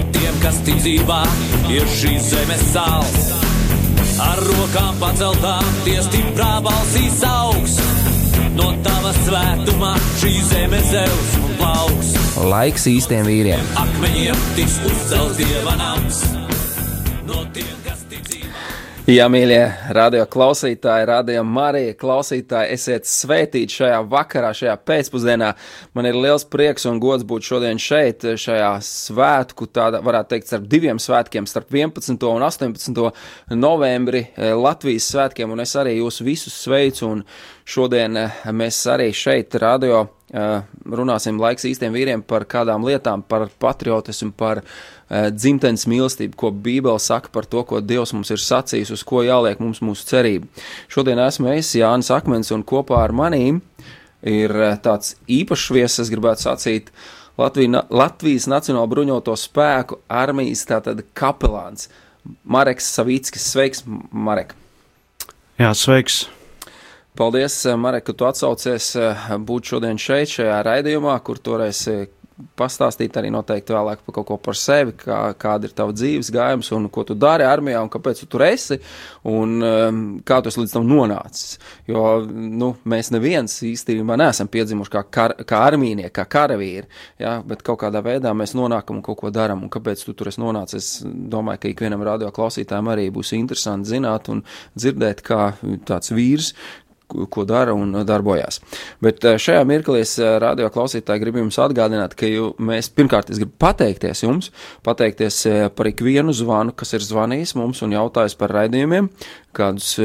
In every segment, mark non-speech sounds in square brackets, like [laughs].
No tiem, kas tic dzīvā, ir šīs zemes sāls. Ar rokām paceltām, tie stiprā balsīs augs. No tava svētumā šī zeme zeus un plauks. Laiks īstiem vīriem. Akmeņiem tiks uzcelts dieva Jā, mīļie radio klausītāji, radio Marija klausītāji, esiet svētīti šajā vakarā, šajā pēcpusdienā. Man ir liels prieks un gods būt šodien šeit, šajā svētku, tāda varētu teikt, starp diviem svētkiem, starp 11. un 18. novembri eh, Latvijas svētkiem, un es arī jūs visus sveicu, un šodien eh, mēs arī šeit radio eh, runāsim laiks īstiem vīriem par kādām lietām, par patriotismu, par dzimtenes mīlestību, ko Bībele saka par to, ko Dievs mums ir sacījis, uz ko jāliek mums mūsu cerība. Šodien esmu es Jānis Akmens un kopā ar manīm ir uh, tāds īpašs viesis, es gribētu sacīt, Latvija, Latvijas Nacionālo bruņoto spēku armijas tātad kapelāns Mareks Savīckis. Sveiks, Marek! Jā, sveiks! Paldies, Marek, ka tu atsaucies būt šodien šeit, šajā raidījumā, kur toreiz pastāstīt arī noteikti vēlāk par kaut ko par sevi, kā, kāda ir tava dzīves gājums un ko tu dari armijā un kāpēc tu tur esi un um, kā tu esi līdz tam nonācis. Jo, nu, mēs neviens īstenībā neesam piedzimuši kā, kar, kā armīnieki, kā karavīri, ja, bet kaut kādā veidā mēs nonākam un kaut ko daram un kāpēc tu tur esi nonācis. Es domāju, ka ikvienam radio klausītājam arī būs interesanti zināt un dzirdēt, kā tāds vīrs, ko dara un darbojās. Bet šajā mirklī es radio klausītāji gribu jums atgādināt, ka jū, mēs pirmkārt gribu pateikties jums, pateikties par ikvienu zvanu, kas ir zvanījis mums un jautājis par raidījumiem, kādus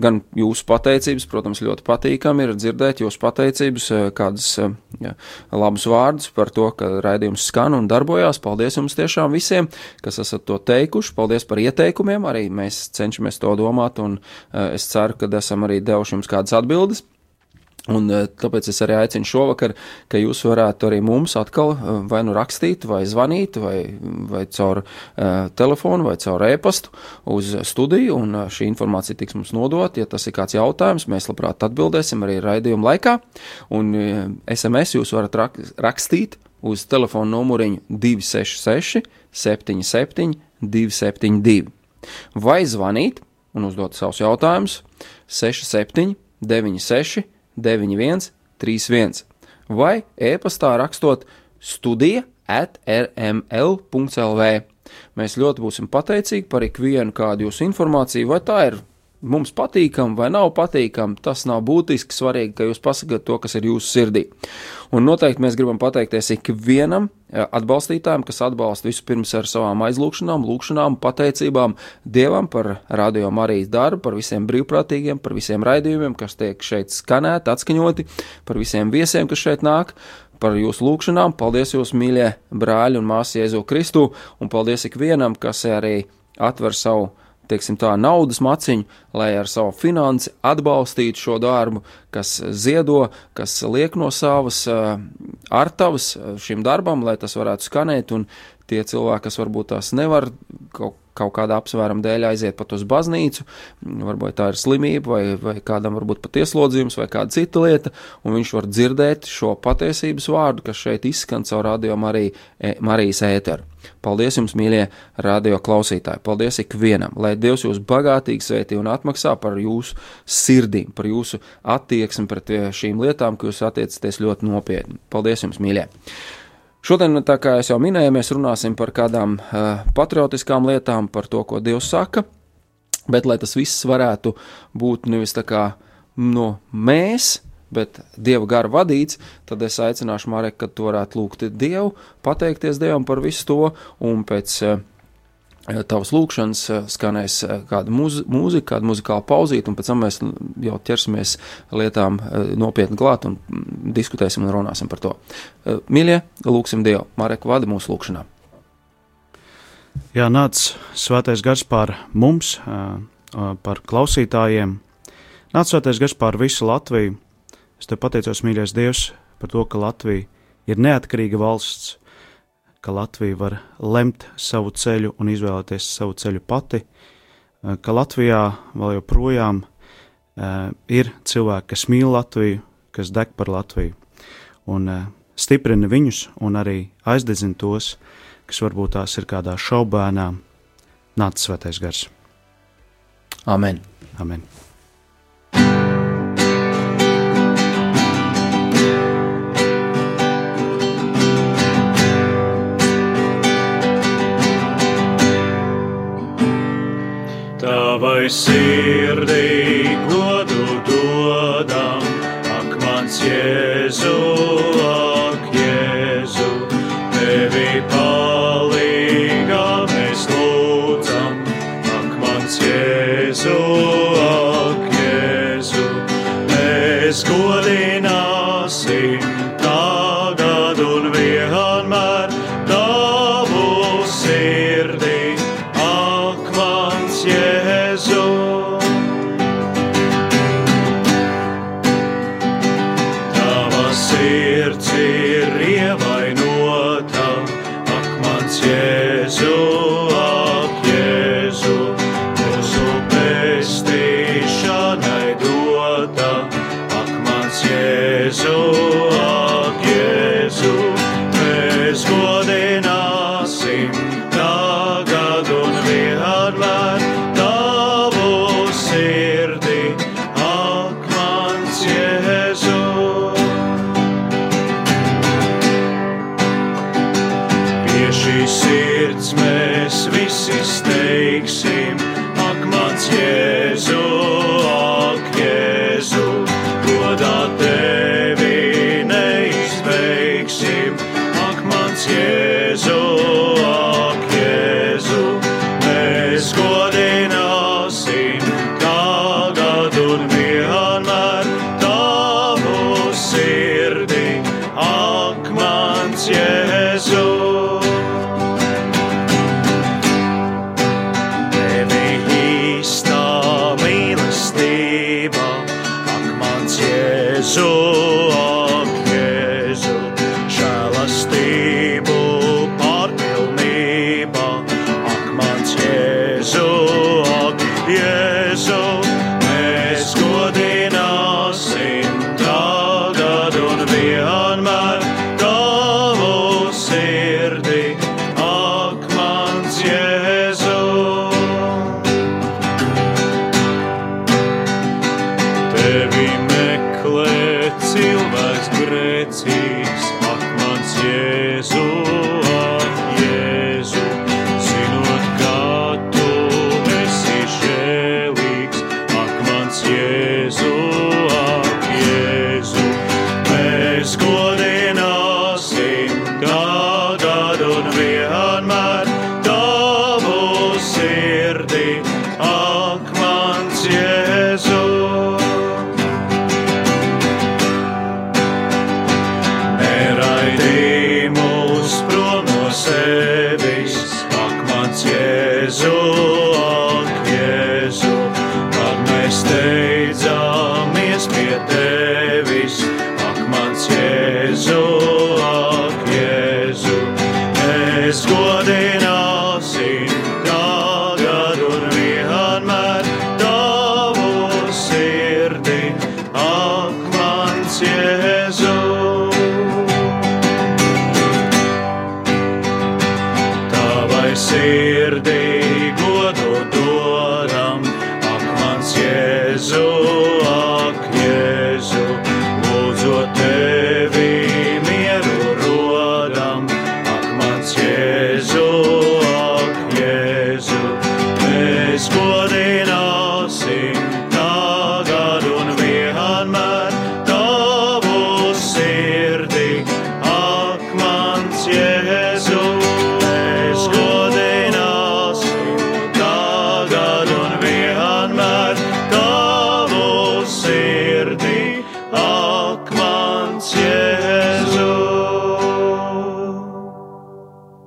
gan jūsu pateicības, protams, ļoti patīkami ir dzirdēt jūsu pateicības, kādus ja, labus vārdus par to, ka raidījums skan un darbojās. Paldies jums tiešām visiem, kas esat to teikuši. Paldies par ieteikumiem, arī mēs cenšamies to domāt un es ceru, ka esam arī devuši jums kādas atbildes. Un tāpēc es arī aicinu šovakar, ka jūs varētu arī mums atkal vai nu rakstīt, vai zvanīt, vai, vai caur uh, telefonu, vai caur e-pastu uz studiju, un šī informācija tiks mums nodot. Ja tas ir kāds jautājums, mēs labprāt atbildēsim arī raidījuma laikā. Un uh, SMS jūs varat rak rakstīt uz telefonu numuriņu 266 77 272 vai zvanīt un uzdot savus jautājumus 67 96 91, 31 vai e-pastā rakstot studija at rml.lv. Mēs ļoti būsim pateicīgi par ikvienu kādu jūsu informāciju, vai tā ir mums patīkama vai nav patīkama. Tas nav būtiski svarīgi, ka jūs pasakāt to, kas ir jūsu sirdī. Un noteikti mēs gribam pateikties ikvienam atbalstītājiem, kas atbalsta vispirms ar savām aizlūgšanām, lūgšanām, pateicībām Dievam par radio Marijas darbu, par visiem brīvprātīgiem, par visiem raidījumiem, kas tiek šeit skanēti, atskaņoti, par visiem viesiem, kas šeit nāk par jūsu lūgšanām. Paldies, jūs mīļie brāļi un māsas Jēzu Kristu, un paldies ikvienam, kas arī atver savu teiksim, tā, naudas maciņu, lai ar savu finansi atbalstītu šo darbu, kas ziedo, kas liek no savas uh, artavas šim darbam, lai tas varētu skanēt, un tie cilvēki, kas varbūt tās nevar kaut kaut kāda apsvēruma dēļ aiziet pat uz baznīcu, varbūt tā ir slimība, vai, vai kādam varbūt pat ieslodzījums, vai kāda cita lieta, un viņš var dzirdēt šo patiesības vārdu, kas šeit izskan caur radio Mariju, Marijas ēteru. Paldies jums, mīļie radio klausītāji! Paldies ikvienam, lai Dievs jūs bagātīgi svētī un atmaksā par jūsu sirdīm, par jūsu attieksmi pret šīm lietām, ka jūs attiecaties ļoti nopietni. Paldies jums, mīļie! Šodien, kā jau minēju, mēs runāsim par kādām uh, patriotiskām lietām, par to, ko Dievs saka, bet lai tas viss varētu būt nevis tā kā no mēs, bet Dieva gara vadīts, tad es aicināšu Marek, ka tu varētu lūgt Dievu, pateikties Dievam par visu to, un pēc uh, tavas lūkšanas skanēs kāda mūz, mūzika, kāda muzikāla pauzīte, un pēc tam mēs jau ķersimies lietām nopietni klāt un diskutēsim un runāsim par to. Mīļie, lūksim Dievu, Marek, vadi mūsu lūkšanā. Jā, nāc svētais gars pār mums, par klausītājiem. Nāc svētais gars pār visu Latviju. Es te pateicos, mīļais Dievs, par to, ka Latvija ir neatkarīga valsts, ka Latvija var lemt savu ceļu un izvēlēties savu ceļu pati, ka Latvijā vēl joprojām ir cilvēki, kas mīl Latviju, kas deg par Latviju, un stiprina viņus un arī aizdedzina tos, kas varbūt tās ir kādā šaubēnā, nāc svētais gars. Amen. Amen. Tavai sirdī godu dodam, ak mans Jēzus.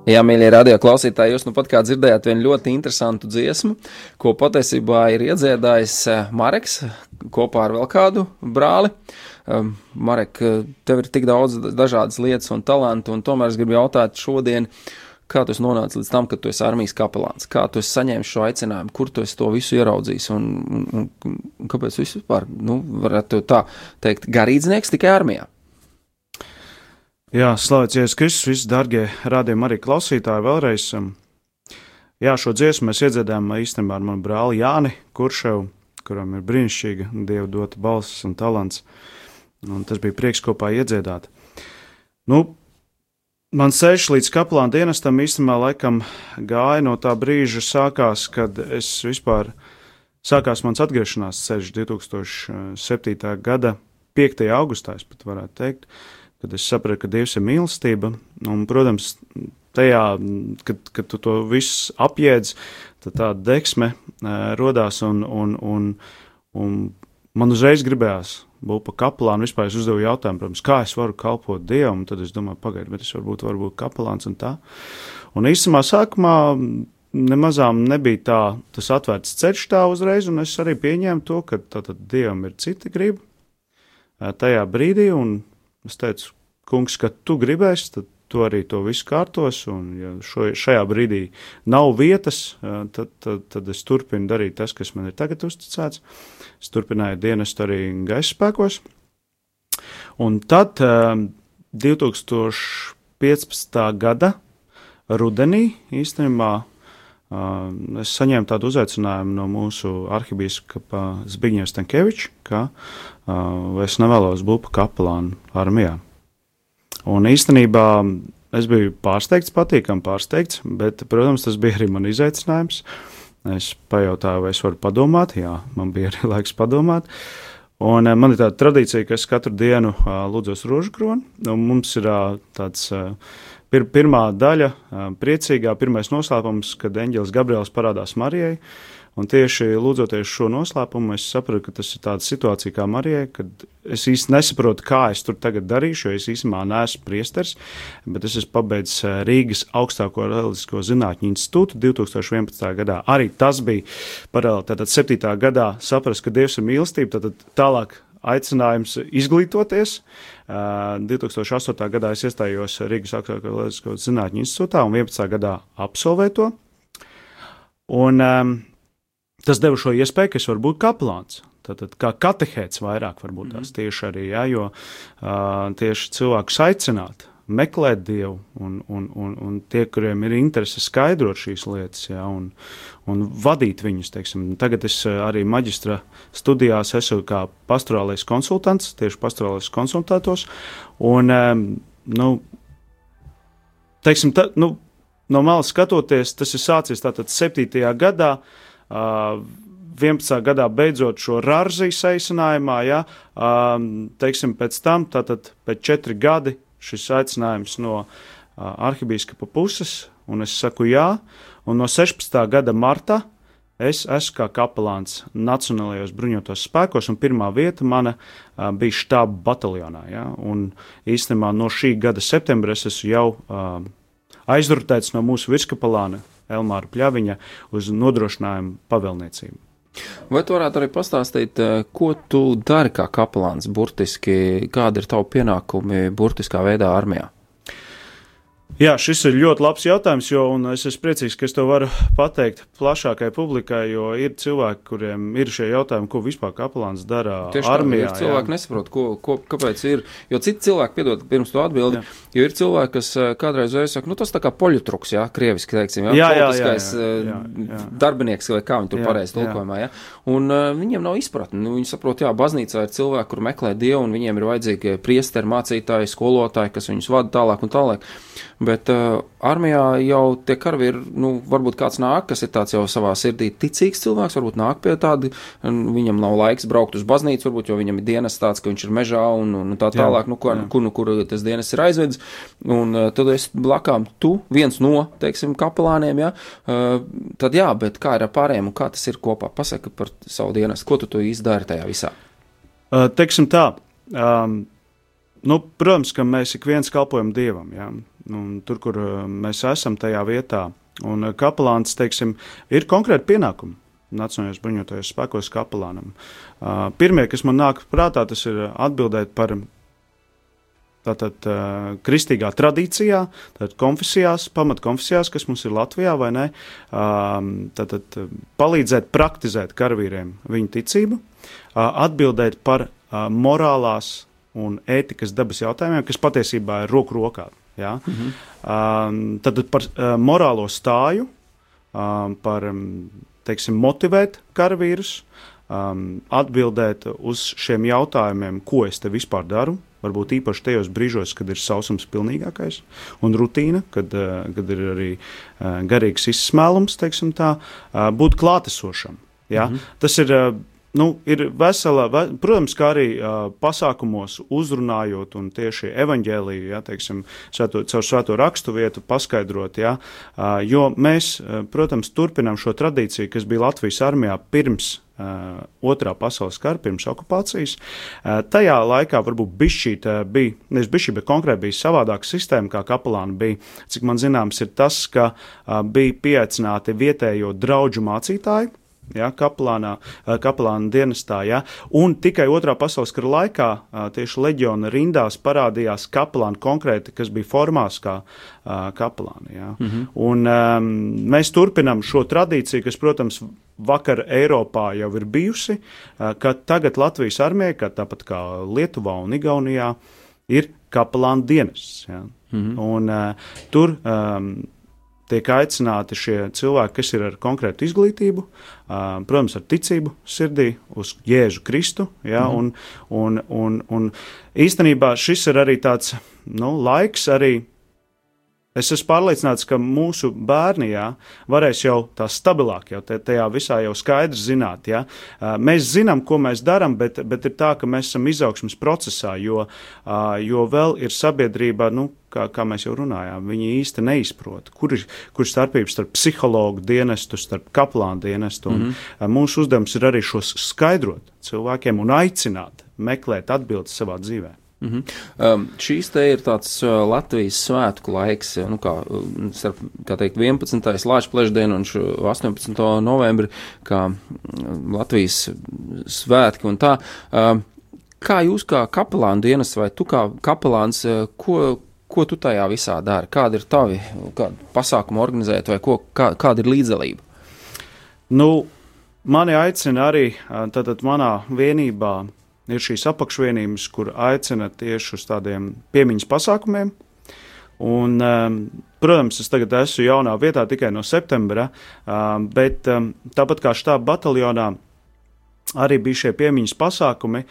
Jā, mīļie radio klausītāji, jūs nu pat kā dzirdējāt vienu ļoti interesantu dziesmu, ko patiesībā ir iedziedājis eh, Mareks kopā ar vēl kādu brāli. Um, Marek, tev ir tik daudz dažādas lietas un talantu, un tomēr es gribu jautāt šodien, kā tu nonāci līdz tam, ka tu esi armijas kapelāns, kā tu esi saņēmis šo aicinājumu, kur tu to visu ieraudzījis, un, un, un, un kāpēc vispār, nu, varētu tā teikt, garīdznieks tikai armijā? Jā, slavēts Jēzus Kristus, visi darbie rādījumi arī klausītāji vēlreiz. Um, jā, šo dziesmu mēs iedziedājām īstenībā ar manu brāli Jāni Kurševu, kuram ir brīnišķīga dievu dota balss un talants. Un tas bija prieks kopā iedziedāt. Nu, man ceļš līdz kaplāna dienestam īstenībā laikam gāja no tā brīža sākās, kad es vispār sākās mans atgriešanās ceļš 2007. gada 5. augustā, es pat varētu teikt kad es sapratu, ka Dievs ir mīlestība. Un, protams, tajā, kad, kad tu to visu apjēdz, tad tā deksme uh, rodās un, un, un, un man uzreiz gribējās būt par kapelānu. Vispār es uzdevu jautājumu, protams, kā es varu kalpot Dievam, tad es domāju, pagaidiet, bet es varbūt varu būt kapelāns un tā. Un īstenībā sākumā nemazām nebija tā, tas atvērts ceļš tā uzreiz, un es arī pieņēmu to, ka tātad Dievam ir cita griba tajā brīdī, un Es teicu, kungs, ka tu gribēsi, tad tu arī to visu kārtos, un ja šo, šajā brīdī nav vietas, tad, tad, tad es turpinu darīt tas, kas man ir tagad uzticēts. Es turpināju dienestu arī gaisa spēkos. Un tad 2015. gada rudenī īstenībā es saņēmu tādu uzaicinājumu no mūsu arhibīskapa Zbigņeva Stankeviča, ka es nevēlos būt par kapelānu armijā. Un īstenībā es biju pārsteigts, patīkami pārsteigts, bet, protams, tas bija arī man izaicinājums. Es pajautāju, vai es varu padomāt, jā, man bija arī [laughs] laiks padomāt. Un man ir tāda tradīcija, ka es katru dienu lūdzos rožu kroni, un mums ir tāds pir, pirmā daļa, priecīgā, pirmais noslēpums, kad eņģelis Gabriels parādās Marijai. Un tieši lūdzoties šo noslēpumu, es sapratu, ka tas ir tāda situācija kā Marijai, kad es īsti nesaprotu, kā es tur tagad darīšu, jo es īstenībā neesmu priesteris, bet es esmu pabeidzis Rīgas augstāko reliģisko zinātņu institūtu 2011. gadā. Arī tas bija paralēli, tātad 7. gadā saprast, ka Dievs ir mīlestība, tad tālāk aicinājums izglītoties. 2008. gadā es iestājos Rīgas reliģisko zinātņu institūtā un 11. gadā absolvēju to. Un, um, tas deva šo iespēju, ka es varu būt kaplāns. Tātad, kā katehēts vairāk varbūt tās mm. tieši arī, ja, jo uh, tieši cilvēkus aicināt, meklēt Dievu, un, un, un, un tie, kuriem ir interese skaidrot šīs lietas, ja, un, un vadīt viņus. Teiksim. Tagad es arī maģistra studijās esmu kā pastorālais konsultants, tieši pastorālais konsultātos, un, um, nu, teiksim, ta, nu, no malas skatoties, tas ir sācies tātad 7. gadā, uh, 11. gadā beidzot šo rārzī aicinājumā, ja, teiksim, pēc tam, tātad pēc četri gadi šis aicinājums no arhibīskapa puses, un es saku jā, un no 16. gada marta es esmu kā kapelāns Nacionālajos bruņotos spēkos, un pirmā vieta mana uh, bija štāba bataljonā. Ja? Un īstenībā no šī gada septembra es esmu jau uh, aizrutēts no mūsu virskapelāna Elmāra Pļaviņa uz nodrošinājumu pavēlniecību. Vai tu varētu arī pastāstīt, eh, ko tu dari kā kapelāns, burtiski, kāda ir tava pienākumi burtiskā veidā armijā? Jā, šis ir ļoti labs jautājums, jo es esmu priecīgs, ka es to varu pateikt plašākai publikai, jo ir cilvēki, kuriem ir šie jautājumi, ko vispār kapelāns dara Tieši armijā. Tā, cilvēki nesaprot, ko, ko, kāpēc ir, jo citi cilvēki, piedod, pirms tu atbildi, jā. jo ir cilvēki, kas eh, kādreiz vairs saka, nu tas tā kā poļutruks, jā, krieviski teiksim, jā, jā, jā, jā, jā, jā, jā. darbinieks vai kā viņi tur pareizi tulkojumā, jā. Un uh, viņiem nav izpratni, nu viņi saprot, jā, baznīcā ir cilvēki, kur meklē Dievu un viņiem ir vajadzīgi priesteri, mācītāji, skolotāji, kas viņus vada tālāk un tālāk. Bet uh, armijā jau tie karavīri, nu, varbūt kāds nāk, kas ir tāds jau savā sirdī ticīgs cilvēks, varbūt nāk pie tāda, viņam nav laiks braukt uz baznīcu, varbūt, jo viņam ir dienas tāds, ka viņš ir mežā un, un tā tālāk, jā, nu, kur, kur, nu, kur tas dienas ir aizvedis. Un uh, tad es blakām, tu viens no, teiksim, kapelāniem, jā, uh, tad jā, bet kā ir ar pārējiem un kā tas ir kopā? Pasaka par savu dienas, ko tu tu izdari tajā visā? Uh, teiksim tā. Um, Nu, protams, ka mēs ik viens kalpojam Dievam. Jā. Un tur, kur mēs esam tajā vietā. Un kapelāns, teiksim, ir konkrēti pienākumi. Nacionālajos bruņotajos spēkos kapelānam. Uh, pirmie, kas man nāk prātā, tas ir atbildēt par tātad uh, kristīgā tradīcijā, tātad konfesijās, pamatkonfesijās, kas mums ir Latvijā, vai ne, um, tātad palīdzēt praktizēt karavīriem viņu ticību, uh, atbildēt par uh, morālās un ētikas dabas jautājumiem, kas patiesībā ir roku rokā. Ja? -hmm. um, tad par uh, morālo stāju, um, par um, teiksim, motivēt karavīrus, um, atbildēt uz šiem jautājumiem, ko es te vispār daru, Varbūt īpaši tajos brīžos, kad ir sausums pilnīgākais un rutīna, kad, uh, kad ir arī uh, garīgs izsmēlums, teiksim tā, uh, būt klātesošam. Ja? Mm -hmm. Tas ir. Uh, Nu, ir vesela, ve, protams, kā arī uh, pasākumos uzrunājot un tieši evaņģēlīju, ja, teiksim, svēto, caur svēto rakstu vietu paskaidrot, ja, uh, jo mēs, uh, protams, turpinām šo tradīciju, kas bija Latvijas armijā pirms Uh, otrā pasaules kara, pirms okupācijas. Uh, tajā laikā varbūt bišķīt bija, nevis bišķīt, bet konkrēti bija savādāka sistēma, kā kapelāna bija. Cik man zināms, ir tas, ka uh, bija pieaicināti vietējo draugu mācītāji, ja, kapelānā, kapelāna dienestā. Ja, un tikai otrā pasaules kara laikā tieši leģiona rindās parādījās kapelāni konkrēti, kas bija formās kā kapelāni. Ja. Mm -hmm. un, um, mēs turpinām šo tradīciju, kas, protams, vakar Eiropā jau ir bijusi, ka tagad Latvijas armijai, kā tāpat kā Lietuvā un Igaunijā, ir kapelāna dienests. Ja. Mm -hmm. un, uh, tur um, tiek aicināti šie cilvēki, kas ir ar konkrētu izglītību, protams, ar ticību sirdī, uz Jēzu Kristu. Ja, mm -hmm. un, un, un, un īstenībā šis ir arī tāds nu, laiks arī Es esmu pārliecināts, ka mūsu bērni jā, varēs jau tā stabilāk, jau tajā visā jau skaidrs zināt. Jā. Mēs zinām, ko mēs darām, bet, bet ir tā, ka mēs esam izaugsmas procesā, jo, jo vēl ir sabiedrība. Nu, Kā, kā mēs jau runājām, viņi īsti neizprot, kur ir, kur ir starpības starp psihologu dienestu, starp kaplānu dienestu. Mm -hmm. Mūsu uzdevums ir arī šos skaidrot cilvēkiem un aicināt meklēt atbildes savā dzīvēm. Mm -hmm. um, šīs te ir tāds uh, Latvijas svētku laiks, nu kā, um, starp, kā teikt, 11. Lāča plešdienu un 18. novembri, kā um, Latvijas svētki un tā. Um, kā jūs kā kapelāna dienas vai tu kā kapelāns, uh, ko, ko tu tajā visā dari? Kādi ir tavi pasākumi organizēt vai ko, kā, kāda ir līdzdalība? Nu, mani aicina arī uh, tātad manā vienībā ir šīs apakšvienības, kur aicina tieši uz tādiem piemiņas pasākumiem. Un, um, protams, es tagad esmu jaunā vietā tikai no septembra, um, bet um, tāpat kā štāba bataljonā, arī bija šie piemiņas pasākumi,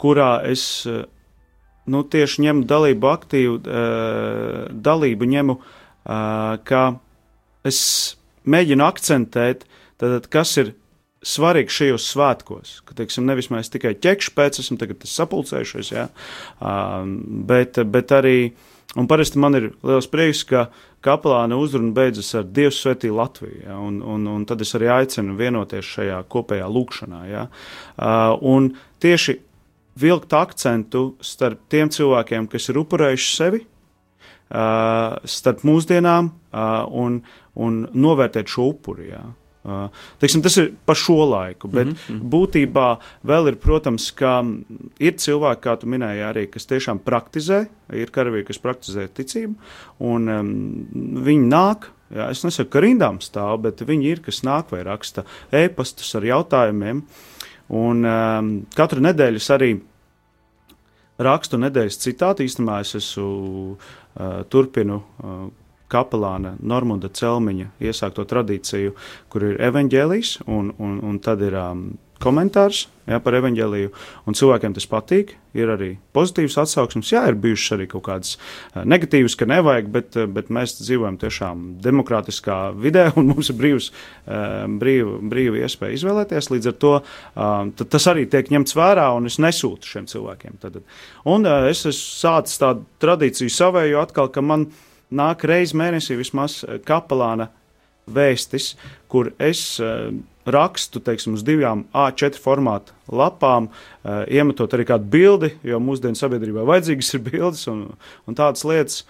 kurā es uh, nu, tieši ņemu dalību, aktīvu uh, dalību, ņemu, uh, ka es mēģinu akcentēt, tad, kas ir svarīgs šajos svētkos, ka teiksim, nevis mēs tikai ķekšu pēc esam sapulcējušies, ja, bet, bet arī, un parasti man ir liels prieks, ka kapelāna uzruna beidzas ar Dievu svētī Latviju, ja, un, un, un tad es arī aicinu vienoties šajā kopējā lūkšanā. Ja, un tieši vilkt akcentu starp tiem cilvēkiem, kas ir upurējuši sevi, starp mūsdienām un, un novērtēt šo upuri. Ja. Teiksim, tas ir par šo laiku, bet mm -hmm. būtībā vēl ir, protams, ka ir cilvēki, kā tu minēji, arī, kas tiešām praktizē, ir karavīri, kas praktizē ticību, un um, viņi nāk. Jā, es nesaku, ka rindām stāv, bet viņi ir, kas nāk vai raksta e-pastus ar jautājumiem. Un um, katru nedēļu es arī rakstu nedēļas citātu. Īstenībā es esmu uh, turpinu uh, kapelāna Normunda Celmiņa iesākto tradīciju, kur ir evaņģēlijs un, un, un tad ir um, komentārs jā, par evaņģēliju, un cilvēkiem tas patīk. Ir arī pozitīvs atsauksmes, jā, ir bijušas arī kaut kādas uh, negatīvas, ka nevajag, bet, uh, bet mēs dzīvojam tiešām demokrātiskā vidē, [laughs] un mums ir brīvs, uh, brīva, brīva iespēja izvēlēties. Līdz ar to um, tas arī tiek ņemts vērā, un es nesūtu šiem cilvēkiem. Tad. Un es esmu sācis tādu tradīciju savēju atkal, ka man ir nāk reizes mēnesī vismaz eh, kapelāna vēstis, kur es uh, rakstu teiksim, uz divām A4 formātu lapām, uh, iemetot arī kādu bildi, jo mūsdienu sabiedrībā vajadzīgas ir bildes un, un tādas lietas.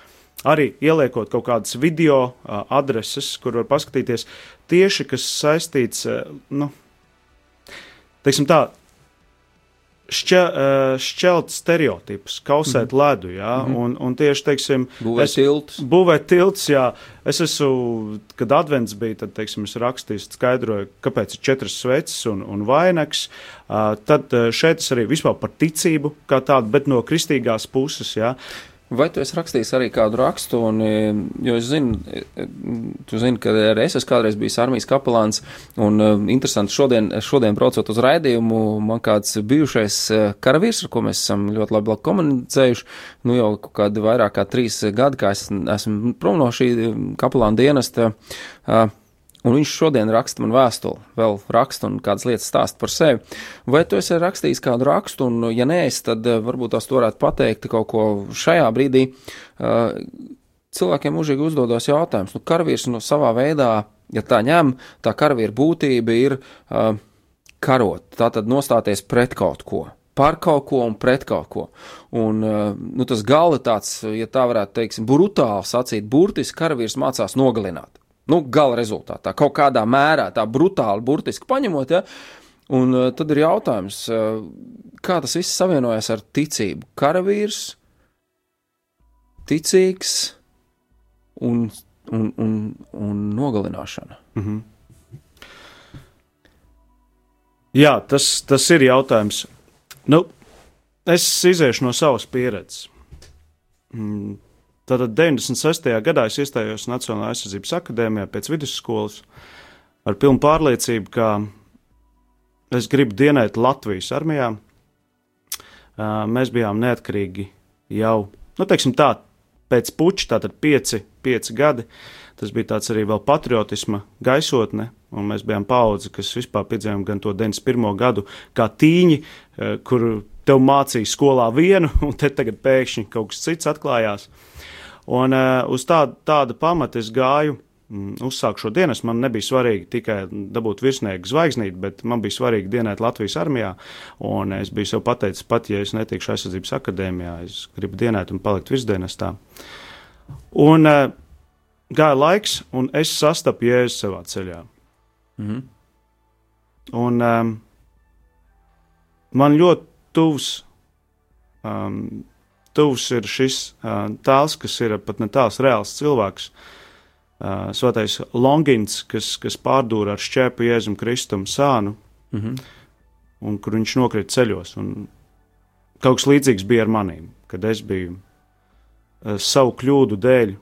arī ieliekot kaut kādas video adreses, kur var paskatīties tieši kas saistīts, nu, teiksim tā, šķe, šķelt stereotipus, kausēt mm -hmm. ledu, jā, mm -hmm. un, un tieši, teiksim, Būvēt tiltus. Būvēt tiltus, jā. Es esmu, kad advents bija, tad, teiksim, es rakstīju, skaidroju, kāpēc ir četras sveces un, un vainags. Tad šeit es arī vispār par ticību kā tādu, bet no kristīgās puses, jā. Vai tu esi rakstījis arī kādu rakstu? Un, e, jo es zinu, e, tu zini, ka arī es esmu kādreiz bijis armijas kapelāns. Un uh, interesanti, šodien, šodien braucot uz raidījumu, man kāds bijušais karavīrs, ar ko mēs esam ļoti labi komunicējuši, nu jau kādi vairāk kā trīs gadi, kā es esmu prom no šī kapelāna dienesta. Uh, Un viņš šodien raksta man vēstuli, vēl raksta un kādas lietas stāsta par sevi. Vai tu esi rakstījis kādu rakstu, un, ja nē, tad eh, varbūt tās varētu pateikt kaut ko šajā brīdī. Uh, cilvēkiem mūžīgi uzdodas jautājums, nu, karavīrs no savā veidā, ja tā ņem, tā karavīra būtība ir uh, karot, tātad nostāties pret kaut ko. Par kaut ko un pret kaut ko. Un, nu, tas gala tāds, ja tā varētu teikt, brutāli sacīt, burtiski karavīrs mācās nogalināt nu, gala rezultātā, kaut kādā mērā, tā brutāli, burtiski paņemot. Ja? Un uh, tad ir jautājums, uh, kā tas viss savienojas ar ticību? Karavīrs, ticīgs un, un, un, un nogalināšana. Mm -hmm. Jā, tas, tas ir jautājums. Nu, es iziešu no savas pieredzes. Tātad 96. gadā es iestājos Nacionālajā aizsardzības akadēmijā pēc vidusskolas ar pilnu pārliecību, ka es gribu dienēt Latvijas armijā. Mēs bijām neatkarīgi jau, nu, teiksim tā, pēc puča, tātad pieci, pieci gadi. Tas bija tāds arī vēl patriotisma gaisotne, un mēs bijām paudze, kas vispār piedzīvojām gan to 91. gadu kā tīņi, kur tev mācīja skolā vienu, [laughs] un te tagad pēkšņi kaut kas cits atklājās. Un uh, uz tāda, tāda pamata es gāju, mm, uzsāku šo dienas. Man nebija svarīgi tikai dabūt virsnieku zvaigznīti, bet man bija svarīgi dienēt Latvijas armijā. Un es biju sev pateicis, pat ja es netikšu aizsardzības akadēmijā, es gribu dienēt un palikt virsdienestā. Un uh, gāja laiks, un es sastapu jēzu savā ceļā. Mm -hmm. Un um, man ļoti tuvs um, tuvs ir šis tēls, kas ir pat ne tēls, reāls cilvēks. Svētais Longins, kas, kas pārdūra ar šķēpu Jēzum Kristum sānu, mm -hmm. un kur viņš nokrita ceļos. Un kaut kas līdzīgs bija ar manīm, kad es biju savu kļūdu dēļ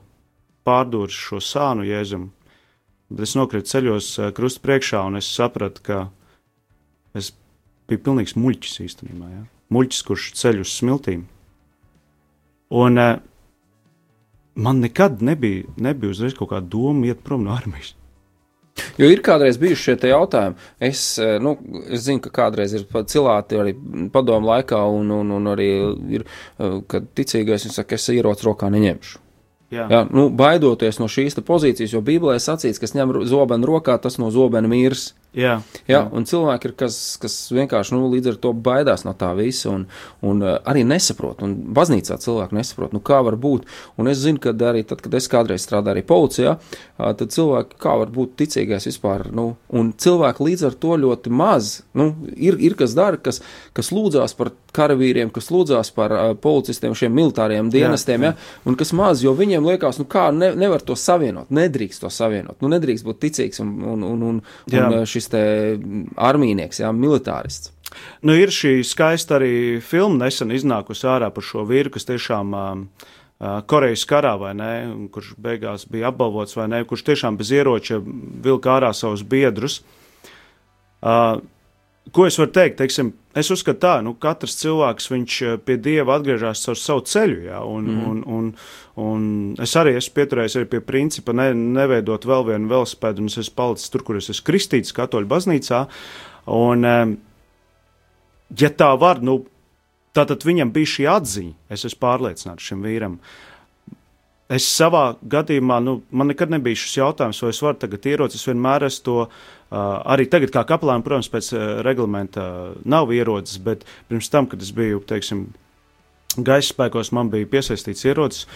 pārdūris šo sānu Jēzum, bet es nokritu ceļos krustu priekšā, un es sapratu, ka es biju pilnīgs muļķis īstenībā. Ja? Muļķis, kurš ceļ uz smiltīm. Un uh, man nekad nebija, nebija uzreiz kaut kāda doma iet prom no armijas. Jo ir kādreiz bijuši šie jautājumi. Es, eh, nu, es zinu, ka kādreiz ir cilāti arī padomu laikā, un, un, un arī ir, eh, kad ticīgais ir saka, es ieroci rokā neņemšu. Jā. Jā, nu, baidoties no šīs pozīcijas, jo Bībelē sacīts, kas ņem zobenu rokā, tas no zobena mirs. Jā, jā. jā, un cilvēki ir, kas, kas vienkārši nu, līdz ar to baidās no tā visa un, un uh, arī nesaprot. Un baznīcā cilvēki nesaprot, nu, kā var būt. Un es zinu, ka arī tad, kad es kādreiz strādāju arī policijā, tad cilvēki kā var būt ticīgais vispār. Nu, un cilvēki līdz ar to ļoti maz. Nu, ir, ir kas dara, kas, kas lūdzās par karavīriem, kas lūdzās par uh, policistiem, šiem militāriem dienestiem, jā, jā. Ja, un kas maz, jo viņiem liekas, nu kā ne, nevar to savienot, nedrīkst to savienot, nu nedrīkst būt ticīgs un, un, un, un, un šis šis armīnieks, jā, militārists. Nu, ir šī skaista arī filma nesen iznākusi ārā par šo vīru, kas tiešām uh, Korejas karā, ne, kurš beigās bija apbalvots, vai ne, kurš tiešām bez ieroča vilka ārā savus biedrus. Uh, ko es varu teikt? Teiksim, es uzskatu, tā, nu, katrs cilvēks pie dieva atgriežas ar savu ceļu. Jā, un, mm. un, un, un es arī esmu pieturējies arī pie principa ne, neveidot vēl vienu velospēdu, un es esmu palicis tur, kur es esmu kristīts katoļu baznīcā. Un, ja tā var, nu, tātad viņam bija šī atziņa, es esmu pārliecināts šim vīram. Es savā gadījumā, nu, man nekad nebija šis jautājums, vai es varu tagad ierocis, es vienmēr esmu to Uh, arī tagad, kā kapelāna, protams, pēc uh, reglamenta nav ierodas, bet pirms tam, kad es biju, teiksim, gaisa spēkos man bija piesaistīts ierocis,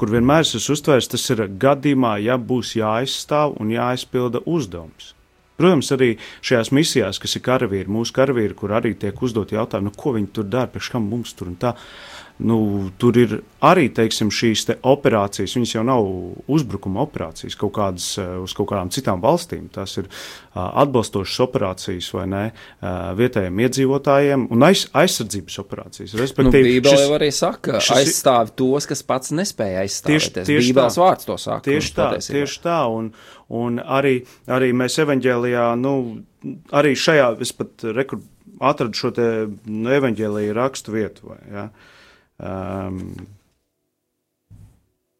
kur vienmēr es esmu uztvērs, tas ir gadījumā, ja būs jāaizstāv un jāizpilda uzdevums. Protams, arī šajās misijās, kas ir karavīri, mūsu karavīri, kur arī tiek uzdot jautājumu, nu, ko viņi tur dara, priekš kam mums tur un tā. Uh, nu, tur ir arī teiksim, šīs te operācijas. Viņas jau nav uzbrukuma operācijas kaut kādas, eh, uz kaut kādām citām valstīm. Tās ir uh, atbalstošas operācijas vai ne uh, vietējiem iedzīvotājiem un aiz, aizsardzības operācijas. Respektīvi, nu, Bībele jau arī saka, ka aizstāv tos, kas pats nespēja aizstāvēt. Tieši, tieši Bībeles tā, vārds to saka. Tieši tā, patiesībā. tieši tā. Un, un arī, arī mēs evaņģēlijā, nu, arī šajā, es pat rekur, atradu šo te nu, evaņģēlīju rakstu vietu. Vai, ja? uh, um,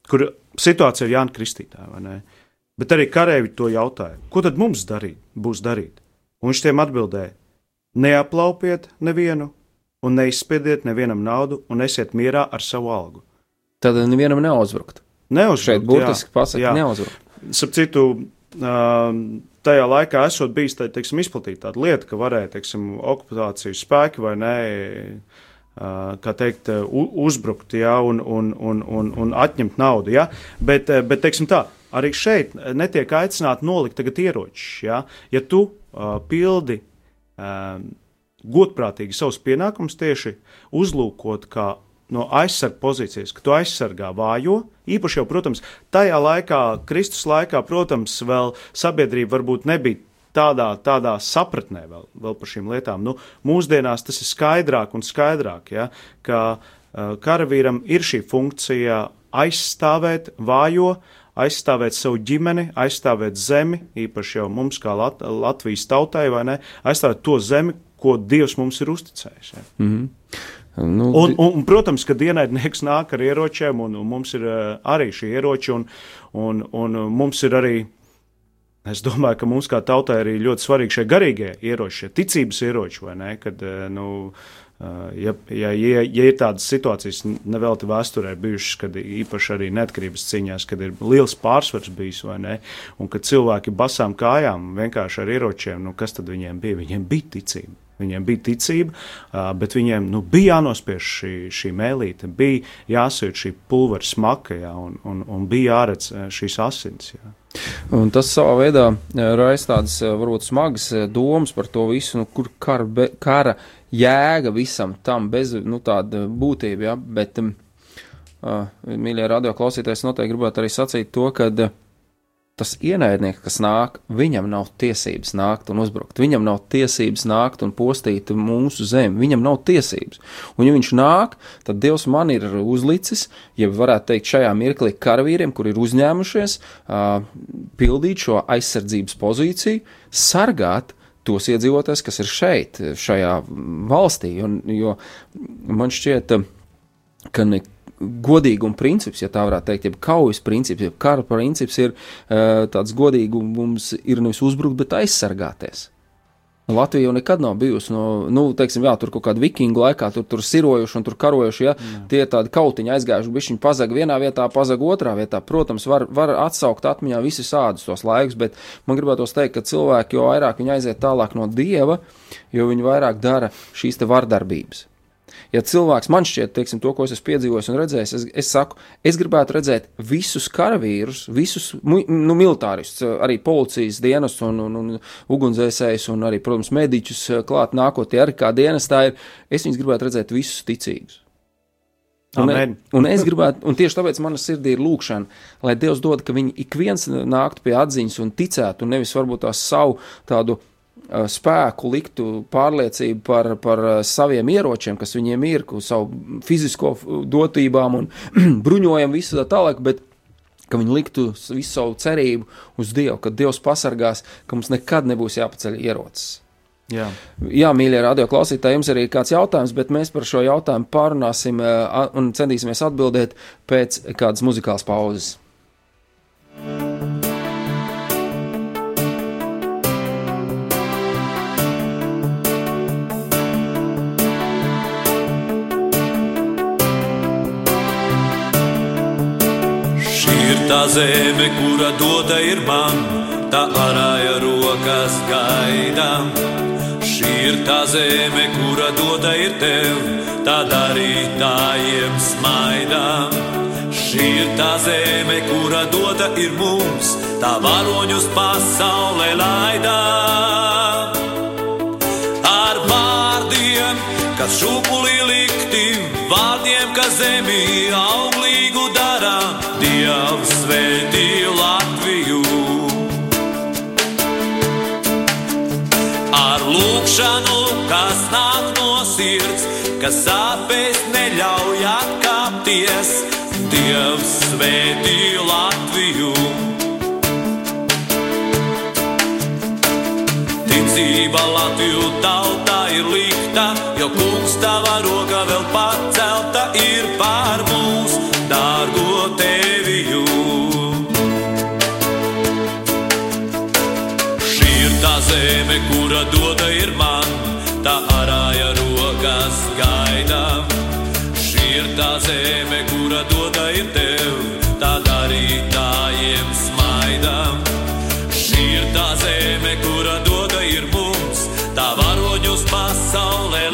kur situācija ir Jānis Kristītājā. Bet arī karavīri to jautāja, ko tad mums darīt, būs darīt? Un viņš tiem atbildēja: neaplaupiet nevienu, un neizspiediet nevienam naudu, un esiet mierā ar savu algu. Tad nevienam neuzbrukt. Neuzbrukt. Šeit burtiski pasakot, neuzbrukt. Starp citu, tajā laikā esot bijis tā, teiksim, izplatīta tāda lieta, ka varēja teiksim, okupācijas spēki vai ne kā teikt, uzbrukt ja, un, un, un, un, un atņemt naudu. Ja. Bet, bet teiksim tā, arī šeit netiek aicināti nolikt tagad ieročus. Ja, ja tu uh, pildi uh, godprātīgi savus pienākumus tieši uzlūkot kā no aizsarga pozīcijas, ka tu aizsargā vājo. Īpaši jau, protams, tajā laikā, Kristus laikā, protams, vēl sabiedrība varbūt nebija tādā, tādā sapratnē vēl, vēl par šīm lietām. Nu, mūsdienās tas ir skaidrāk un skaidrāk, ja, ka uh, karavīram ir šī funkcija aizstāvēt vājo, aizstāvēt savu ģimeni, aizstāvēt zemi, īpaši jau mums, kā Lat Latvijas tautai, vai ne, aizstāvēt to zemi, ko Dievs mums ir uzticējis. Ja. Mm -hmm. Nu, un, un, un, protams, ka ienaidnieks nāk ar ieročiem, un, un mums ir uh, arī šie ieroči, un, un, un mums ir arī Es domāju, ka mums kā tautai arī ļoti svarīgi šie garīgie ieroči, šie ticības ieroči, vai ne? Kad, eh, nu, eh, ja, ja, ja, ja ir tādas situācijas, nevelti vēsturē bijušas, kad īpaši arī neatkarības cīņās, kad ir liels pārsvars bijis, vai ne? Un kad cilvēki basām kājām vienkārši ar ieročiem, nu, kas tad viņiem bija? Viņiem bija ticība. Viņiem bija ticība, bet viņiem nu, bija jānospiež šī, šī mēlīte, bija jāsūt šī pulvera smaka, jā, un, un, un bija jāredz šīs asins. Jā. Un tas savā veidā raisa tādas varbūt smagas domas par to visu, nu, kur kara, be, kara jēga visam tam bez nu, tāda būtība. Ja? Bet, uh, mīļie radio klausītājs, noteikti gribētu arī sacīt to, ka uh, tas ienaidnieks, kas nāk, viņam nav tiesības nākt un uzbrukt. Viņam nav tiesības nākt un postīt mūsu zemi. Viņam nav tiesības. Un, ja viņš nāk, tad Dievs man ir uzlicis, ja varētu teikt, šajā mirklī karavīriem, kur ir uzņēmušies uh, pildīt šo aizsardzības pozīciju, sargāt tos iedzīvotājus, kas ir šeit, šajā valstī. Un, jo man šķiet, ka ne, godīguma princips, ja tā varētu teikt, jeb kaujas princips, jeb kara princips ir uh, tāds godīgums, ir nevis uzbrukt, bet aizsargāties. Latvija jau nekad nav bijusi, no, nu, teiksim, jā, tur kaut kādā vikingu laikā, tur, tur sirojuši un tur karojuši, ja jā. tie tādi kautiņi aizgājuši, bišķiņi pazaga vienā vietā, pazaga otrā vietā. Protams, var, var atsaukt atmiņā visi sādus tos laikus, bet man gribētos teikt, ka cilvēki, jo vairāk viņi aiziet tālāk no Dieva, jo viņi vairāk dara šīs te vardarbības ja cilvēks man šķiet, teiksim, to, ko es esmu piedzīvojis un redzējis, es, es saku, es gribētu redzēt visus karavīrus, visus nu, militāristus, arī policijas dienas un, un, un ugunsdzēsējus un arī, protams, mediķus eh, klāt nākotnē, arī kā dienestā ir. Es viņus gribētu redzēt visus ticīgus. Un, e- Amen. un es gribētu, un tieši tāpēc manā sirdī ir lūkšana, lai Dievs dod, ka viņi ik viens nāktu pie atziņas un ticētu, un nevis varbūt tās savu tādu Eh, spēku liktu pārliecību par, par saviem ieročiem, kas viņiem ir, savu fizisko dotībām un [clears throat] bruņojumu, visu tā tālāk, bet ka viņi liktu visu savu cerību uz Dievu, ka Dievs pasargās, ka mums nekad nebūs jāpaceļ ierocis. Jā. Jā, mīļie radio klausītāji, jums arī ir kāds jautājums, bet mēs par šo jautājumu pārunāsim un centīsimies atbildēt pēc kādas muzikālas pauzes. Tā zeme, kura dota ir man, tā arāja rokas gaidām. Šī ir tā zeme, kura dota ir tev, tad arī tājiem smaidām. Šī ir tā zeme, kura dota ir mums, tā varoņus pasaulē laidā. Ar vārdiem, kas šūpulī likti, vārdiem, kas zemī auglīgu dara, Dievs svētī Latviju. Ar lūkšanu, kas nāk no sirds, kas sāpēs neļauj atkāpties, Dievs svētī Latviju. Ticība Latviju tautā ir likta, jo kungs tava roka vēl pacelta ir pār mūs, dārgo zeme, kura doda ir man, tā arāja rokas gaidām. Šī ir tā zeme, kura doda ir tev, tā darītājiem smaidām. Šī ir tā zeme, kura doda ir mums, tā varoņus pasaulē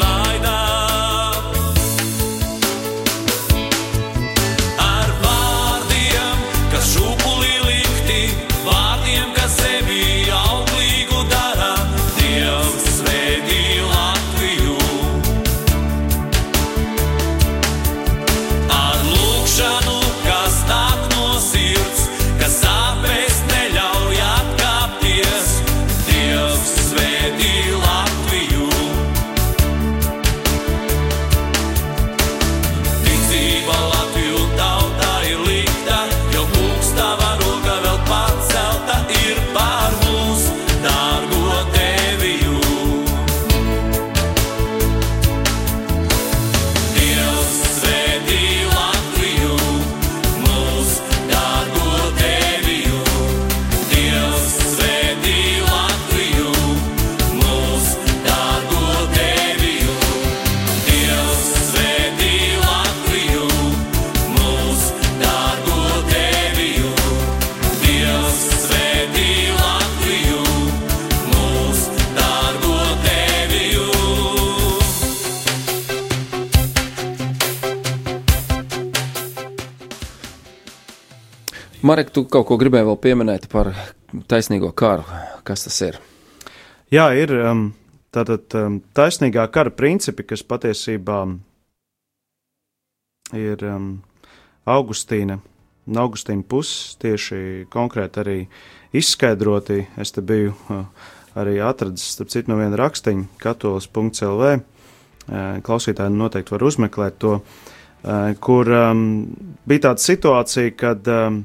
Marek, tu kaut ko gribēji vēl pieminēt par taisnīgo karu. Kas tas ir? Jā, ir um, tātad um, taisnīgā kara principi, kas patiesībā ir um, Augustīna Augustīna puses tieši konkrēti arī izskaidroti. Es te biju uh, arī atradis, starp citu, no viena rakstiņa, katolis.lv. Uh, klausītāji noteikti var uzmeklēt to, uh, kur um, bija tāda situācija, kad um,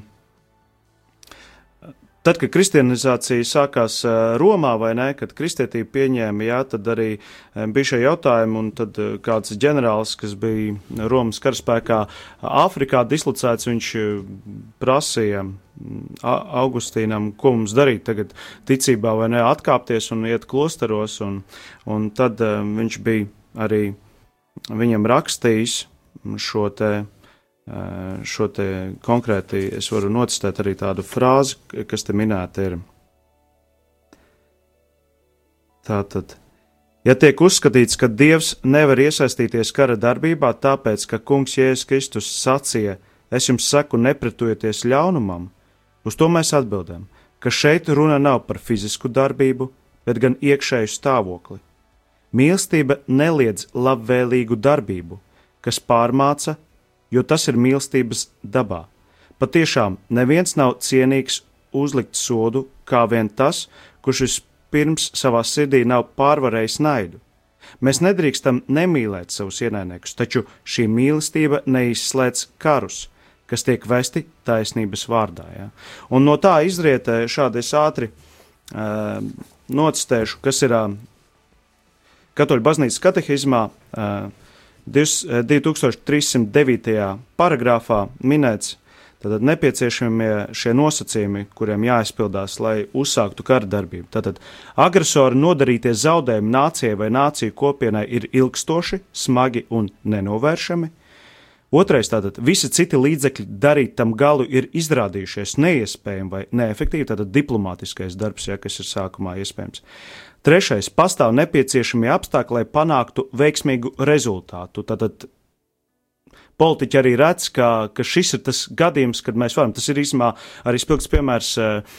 Tad, kad kristianizācija sākās eh, Romā, vai ne, kad kristietība pieņēma, jā, tad arī eh, bija šie jautājumi, un tad eh, kāds ģenerālis, kas bija Romas karaspēkā Āfrikā dislocēts, viņš prasīja mm, Augustīnam, ko mums darīt tagad ticībā, vai ne, atkāpties un iet klosteros, un, un tad viņš bija arī viņam rakstījis šo te šo te konkrēti es varu nocitēt arī tādu frāzi, kas te minēta ir. Tātad, ja tiek uzskatīts, ka Dievs nevar iesaistīties kara darbībā, tāpēc, ka Kungs Jēzus Kristus sacīja, es jums saku, nepretujieties ļaunumam, uz to mēs atbildam, ka šeit runa nav par fizisku darbību, bet gan iekšēju stāvokli. Mīlestība neliedz labvēlīgu darbību, kas pārmāca jo tas ir mīlestības dabā. Patiešām neviens nav cienīgs uzlikt sodu, kā vien tas, kurš vispirms savā sirdī nav pārvarējis naidu. Mēs nedrīkstam nemīlēt savus ienaidniekus, taču šī mīlestība neizslēdz karus, kas tiek vesti taisnības vārdā. Ja? Un no tā izriet šādi es ātri uh, nocitēšu, kas ir uh, Katoļu baznīcas katehizmā. Uh, 2309. paragrāfā minēts, Tātad nepieciešamie šie nosacījumi, kuriem jāizpildās, lai uzsāktu kara darbību. Tātad agresora nodarītie zaudējumi nācijai vai nāciju kopienai ir ilgstoši, smagi un nenovēršami. Otrais, tātad visi citi līdzekļi darīt tam galu ir izrādījušies neiespējami vai neefektīvi, tātad diplomātiskais darbs, ja, kas ir sākumā iespējams. Trešais, pastāv nepieciešamie apstākļi, lai panāktu veiksmīgu rezultātu. Tātad politiķi arī redz, ka, ka šis ir tas gadījums, kad mēs varam. Tas ir īstenībā arī spilgts piemērs uh,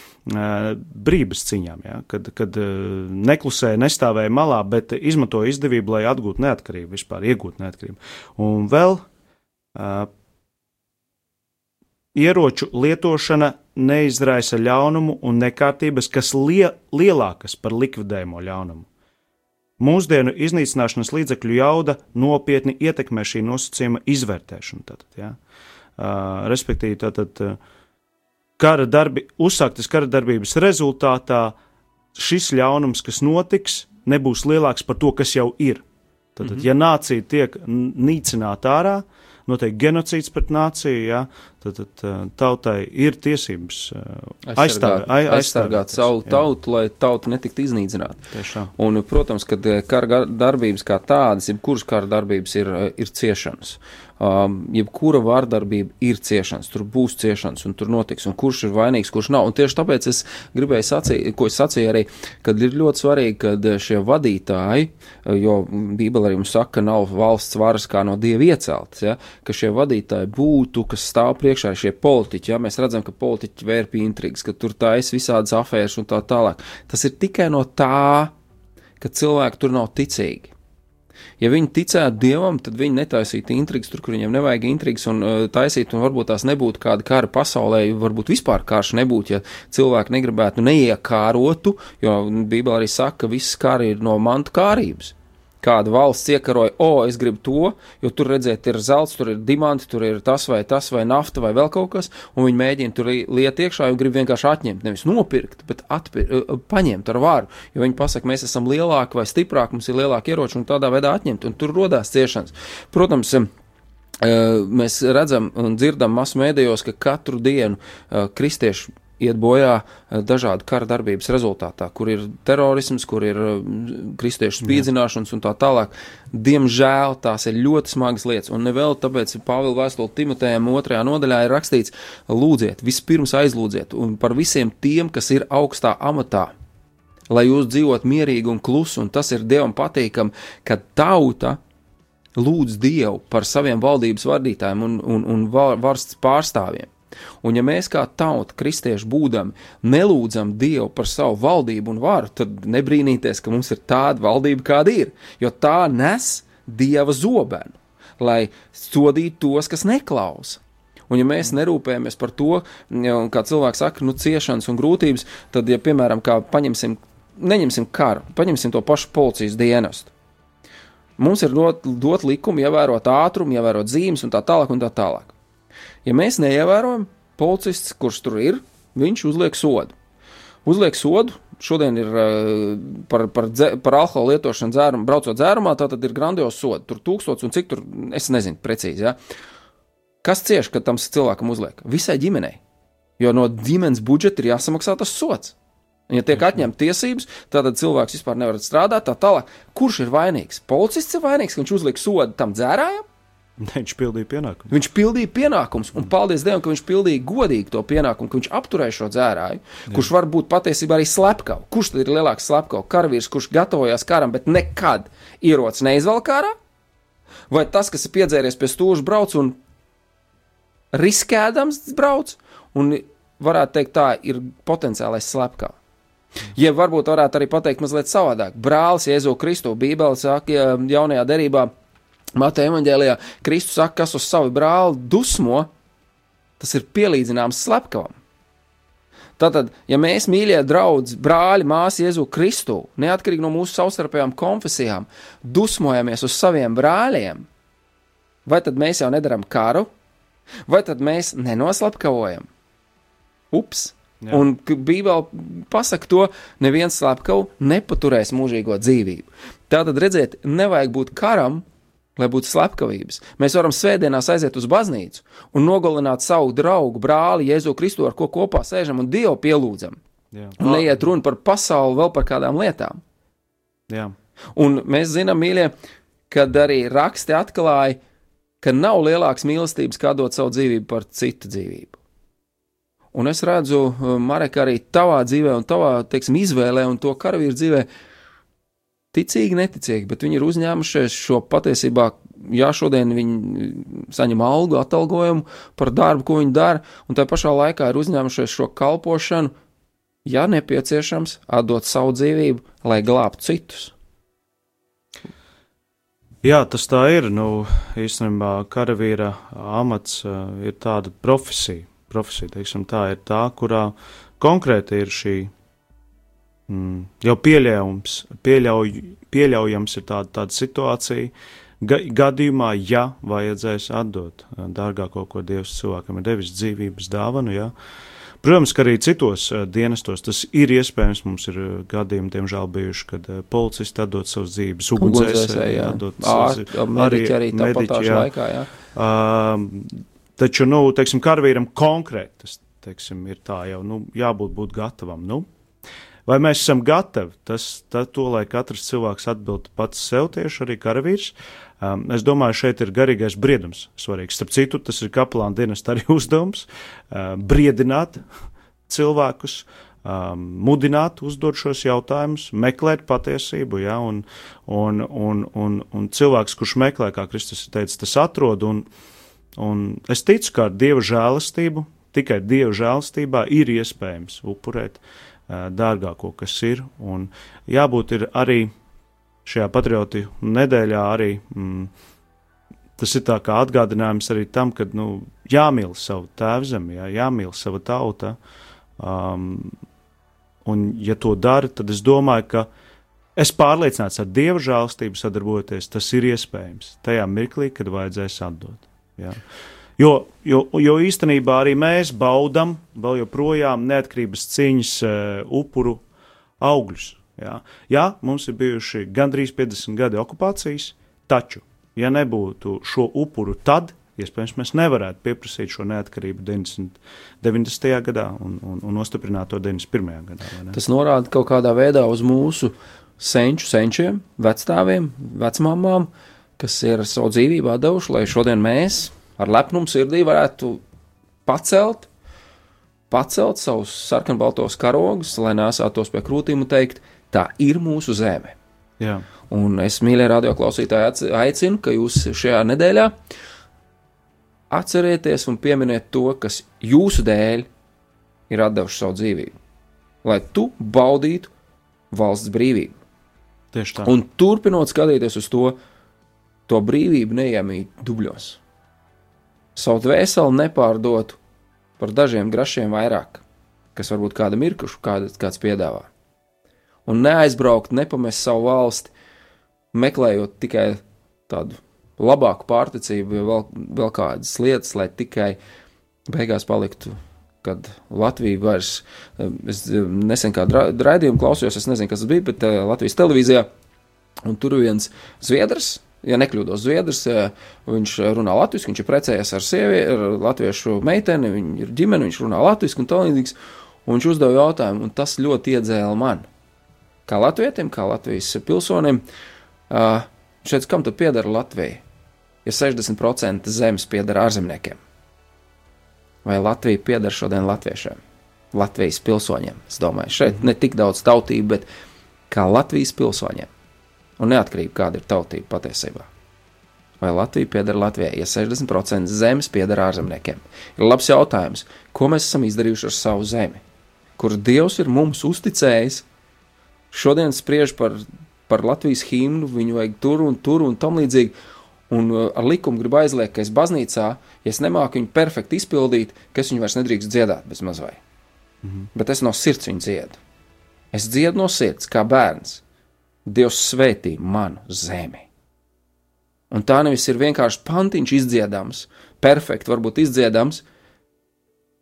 brīvības cīņām, ja? kad, kad uh, neklusēja, nestāvēja malā, bet izmantoja izdevību, lai atgūtu neatkarību, vispār iegūtu neatkarību. Un vēl ieroču lietošana neizraisa ļaunumu un nekārtības, kas lie, lielākas par likvidējumu ļaunumu. Mūsdienu iznīcināšanas līdzekļu jauda nopietni ietekmē šī nosacījuma izvērtēšanu. Tātad, ja? uh, respektīvi, tātad, uh, kara darbi, uzsāktas kara darbības rezultātā šis ļaunums, kas notiks, nebūs lielāks par to, kas jau ir. Tātad, mm -hmm. ja nācija tiek nīcināta ārā, notiek genocīds pret nāciju, ja, tad, tad tautai ir tiesības aizsargāt, aizstāvēt, aizsargāt, aizsargāt savu jā. tautu, lai tauta netiktu iznīcināta. Un, protams, ka kara darbības kā tādas, jebkuras kara darbības ir, ir ciešanas um, jebkura vārdarbība ir ciešanas, tur būs ciešanas un tur notiks, un kurš ir vainīgs, kurš nav. Un tieši tāpēc es gribēju sacīt, ko es sacīju arī, kad ir ļoti svarīgi, kad šie vadītāji, jo Bībele arī mums saka, ka nav valsts varas kā no dieva ieceltas, ja, ka šie vadītāji būtu, kas stāv priekšā šie politiķi, ja mēs redzam, ka politiķi vērpī intrigas, ka tur taisa visādas afēras un tā tālāk. Tas ir tikai no tā, ka cilvēki tur nav ticīgi. Ja viņi ticētu dievam, tad viņi netaisītu intrigas tur, kur viņiem nevajag intrigas un uh, taisīt, un varbūt tās nebūtu kāda kara pasaulē, varbūt vispār karš nebūtu, ja cilvēki negribētu neiekārotu, jo Bībelē arī saka, ka viss kari ir no mantu kārības kāda valsts iekaroja, o, oh, es gribu to, jo tur redzēt, ir zelts, tur ir diamanti, tur ir tas vai tas vai nafta vai vēl kaut kas, un viņi mēģina tur liet iekšā un grib vienkārši atņemt, nevis nopirkt, bet atpir, paņemt ar varu, jo viņi pasaka, mēs esam lielāki vai stiprāki, mums ir lielāki ieroči un tādā veidā atņemt, un tur rodās ciešanas. Protams, mēs redzam un dzirdam masu mēdījos, ka katru dienu kristieši iet bojā eh, dažādu kara darbības rezultātā, kur ir terorisms, kur ir eh, kristiešu spīdzināšanas un tā tālāk. Diemžēl tās ir ļoti smagas lietas, un nevēl tāpēc Pāvila vēstule Timotejam otrajā nodaļā ir rakstīts: lūdziet, vispirms aizlūdziet, un par visiem tiem, kas ir augstā amatā, lai jūs dzīvot mierīgi un klusi, un tas ir Dievam patīkam, ka tauta lūdz Dievu par saviem valdības vadītājiem un, un, un valsts pārstāvjiem. Un ja mēs kā tauta, kristieši būdami, nelūdzam Dievu par savu valdību un varu, tad nebrīnīties, ka mums ir tāda valdība, kāda ir, jo tā nes Dieva zobenu, lai sodītu tos, kas neklausa. Un, ja mēs nerūpējamies par to, kā cilvēks saka, nu, ciešanas un grūtības, tad, ja, piemēram, paņemsim, neņemsim karu, paņemsim to pašu policijas dienestu. Mums ir dot, dot likumi, ievērot ātrumu, ievērot zīmes un tā tālāk un tā tālāk. Ja mēs neievērojam, policists, kurš tur ir, viņš uzliek sodu. Uzliek sodu, šodien ir uh, par, par, dze, par alkohola lietošanu dzērumu, braucot dzērumā, tā tad ir grandios sodi. Tur tūkstots un cik tur, es nezinu precīzi. Ja? Kas cieš, kad tam cilvēkam uzliek? Visai ģimenei. Jo no ģimenes budžeta ir jāsamaksā tas sots. Ja tiek atņemta tiesības, tad cilvēks vispār nevar strādāt. Tā tālāk. Kurš ir vainīgs? Policists ir vainīgs, ka viņš uzliek sodu tam dzērājam, [laughs] Viņš pildīja pienākumus. Viņš pildīja pienākumus, un paldies Dievam, ka viņš pildīja godīgi to pienākumu, ka viņš apturēja šo dzērāju, Jā. kurš var būt patiesībā arī slepkavs. Kurš tad ir lielāks slepkavs? Karavīrs, kurš gatavojās karam, bet nekad ierocis neizvelk ārā? Vai tas, kas ir piedzēries pie stūra, brauc un riskēdams brauc, un varētu teikt, tā ir potenciālais slepkavs. Ja varbūt varētu arī pateikt mazliet savādāk. Brālis Jēzu Kristu Bībelē saka, jaunajā derībā Mateja evanģēlijā Kristus saka, kas uz savu brāli dusmo, tas ir pielīdzināms slepkavam. Tātad, ja mēs, mīļie draugi, brāļi, māsas, Jēzu Kristu, neatkarīgi no mūsu savstarpējām konfesijām, dusmojamies uz saviem brāļiem, vai tad mēs jau nedaram karu, vai tad mēs nenoslapkavojam? Ups! Jā. Un Bībele pasaka to, neviens slepkavu nepaturēs mūžīgo dzīvību. Tātad, redziet, nevajag būt karam, lai būtu slepkavības. Mēs varam svētdienās aiziet uz baznīcu un nogalināt savu draugu, brāli, Jēzu Kristu, ar ko kopā sēžam un Dievu pielūdzam. Jā. Un neiet runa par pasauli, vēl par kādām lietām. Jā. Un mēs zinām, mīļie, kad arī raksti atklāja, ka nav lielākas mīlestības, kā dot savu dzīvību par citu dzīvību. Un es redzu, Marek, arī tavā dzīvē, un tavā teiksim, izvēlē, un to karavīru dzīvē, ticīgi, neticīgi, bet viņi ir uzņēmušies šo patiesībā, jā, šodien viņi saņem algu, atalgojumu par darbu, ko viņi dara, un tajā pašā laikā ir uzņēmušies šo kalpošanu, ja nepieciešams, atdot savu dzīvību, lai glābtu citus. Jā, tas tā ir. Nu, īstenībā karavīra amats uh, ir tāda profesija. Profesija, teiksim, tā ir tā, kurā konkrēti ir šī mm, jau pieļaujams, pieļauj, pieļaujams ir tāda, tāda situācija, ga, gadījumā, ja vajadzēs atdot dārgāko, ko Dievs cilvēkam ir devis dzīvības dāvanu, ja, Protams, ka arī citos uh, dienestos tas ir iespējams. Mums ir uh, gadījumi, diemžēl, bijuši, kad policisti atdod savas dzīvības, ugunsdzēsēji atdod savas dzīvības. Arī, arī tāpat laikā, jā. Uh, taču, nu, teiksim, karavīram konkrēti tas, teiksim, ir tā jau, nu, jābūt būt gatavam. Nu, Vai mēs esam gatavi? Tas, tas to, lai katrs cilvēks atbild pats sev tieši arī karavīrs. Um, es domāju, šeit ir garīgais briedums svarīgs. Starp citu, tas ir kapelāna dienesta arī [laughs] uzdevums uh, - briedināt cilvēkus, um, mudināt, uzdot šos jautājumus, meklēt patiesību. Ja, un, un, un, un, un cilvēks, kurš meklē, kā Kristus teica, tas atrod. Un, un es ticu, ka ar Dieva žēlastību, tikai Dieva žēlastībā ir iespējams upurēt uh, dārgāko, kas ir. Un jābūt ir arī šajā patriotu nedēļā arī. Mm, Tas ir kā atgādinājums arī tam, ka nu, jāmīl savu tēvzemi, jā, jāmīl sava tauta. Um, un, ja to dara, tad es domāju, ka es pārliecināts ar dievu žēlstību sadarboties, tas ir iespējams tajā mirklī, kad vajadzēs atdot. Jā. Jo, jo, jo īstenībā arī mēs baudām vēl joprojām neatkarības cīņas uh, upuru augļus. Jā. jā, mums ir bijuši gandrīz 50 gadi okupācijas, taču, ja nebūtu šo upuru, tad iespējams mēs nevarētu pieprasīt šo neatkarību 90, 90. gadā un, un, un nostiprināt to 91. gadā. Tas norāda kaut kādā veidā uz mūsu senču senčiem, vecstāviem, vecmāmām, kas ir savu dzīvību devuši, lai šodien mēs ar lepnumu sirdī varētu pacelt, pacelt savus sarkanbaltos karogus, lai nesātos pie krūtīm un teikt, tā ir mūsu zeme. Jā. Un es, mīļie radioklausītāji, aicinu, ka jūs šajā nedēļā atcerieties un pieminiet to, kas jūsu dēļ ir devuši savu dzīvību, lai tu baudītu valsts brīvību. Tieši tā. Un turpinot skatīties uz to, to brīvību neiemīt dubļos savu dvēseli nepārdotu par dažiem grašiem vairāk, kas varbūt kādam ir, kurš kāds, kāds piedāvā. Un neaizbraukt, nepamest savu valsti, meklējot tikai tādu labāku pārticību, vēl, vēl kādas lietas, lai tikai beigās paliktu. Kad Latvija vairs, es nesen kādu raidījumu klausījos, es nezinu, kas tas bija, bet eh, Latvijas televīzijā, un tur viens zviedrs, ja nekļūdos, Zviedrs. Viņš runā latviešu, viņš ir precējies ar sievieti, ar latviešu meiteni, viņa ir ģimene, viņš runā latviešu un tā līdzīgs. Un viņš uzdeva jautājumu, un tas ļoti iedzēla man. Kā latvietim, kā Latvijas pilsonim, šeit kam tad pieder Latvija? Ja 60% zemes pieder ārzemniekiem, vai Latvija pieder šodien latviešiem, Latvijas pilsoņiem? Es domāju, šeit ne tik daudz tautību, bet kā Latvijas pilsoņiem un neatkarība, kāda ir tautība patiesībā. Vai Latvija pieder Latvijai, ja 60% zemes pieder ārzemniekiem? Ir labs jautājums, ko mēs esam izdarījuši ar savu zemi, kur Dievs ir mums uzticējis. Šodien spriež par, par Latvijas himnu, viņu vajag tur un tur un tam līdzīgi. Un uh, ar likumu gribu aizliegt, ka es baznīcā, ja es nemāku viņu perfekti izpildīt, ka es viņu vairs nedrīkst dziedāt bez mazvai. Mm -hmm. Bet es no sirds viņu dziedu. Es dziedu no sirds, kā bērns. Dievs svētī manu zemi. Un tā nevis ir vienkārši pantiņš izdziedams, perfekti varbūt izdziedams,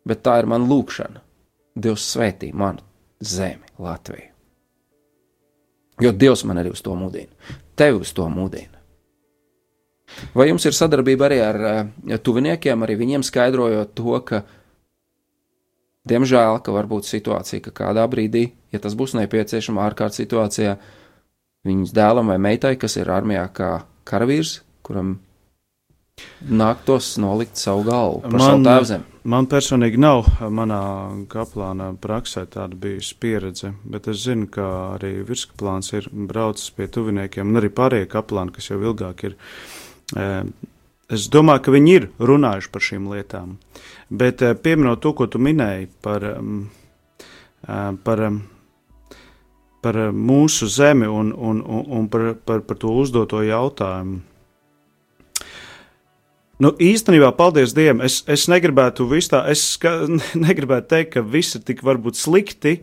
bet tā ir mana lūkšana. Dievs svētī manu zemi, Latviju. Jo Dievs man arī uz to mudina, tevi uz to mudina. Vai jums ir sadarbība arī ar uh, tuviniekiem, arī viņiem skaidrojot to, ka, diemžēl, ka var būt situācija, ka kādā brīdī, ja tas būs nepieciešams ārkārtas situācijā, uh, viņas dēlam vai meitai, kas ir armijā kā karavīrs, kuram nāktos nolikt savu galvu par man, savu tēvzemi. Man personīgi nav manā kaplāna praksē tāda bijusi pieredze, bet es zinu, ka arī virskaplāns ir braucis pie tuviniekiem, un arī pārējie kaplāni, kas jau ilgāk ir. Es domāju, ka viņi ir runājuši par šīm lietām, bet pieminot to, ko tu minēji par, par par eh, mūsu zemi un, un, un, un par, par, par to uzdoto jautājumu. Nu, īstenībā, paldies Dievam, es, es negribētu tā, es ska, [laughs] negribētu teikt, ka viss ir tik varbūt slikti.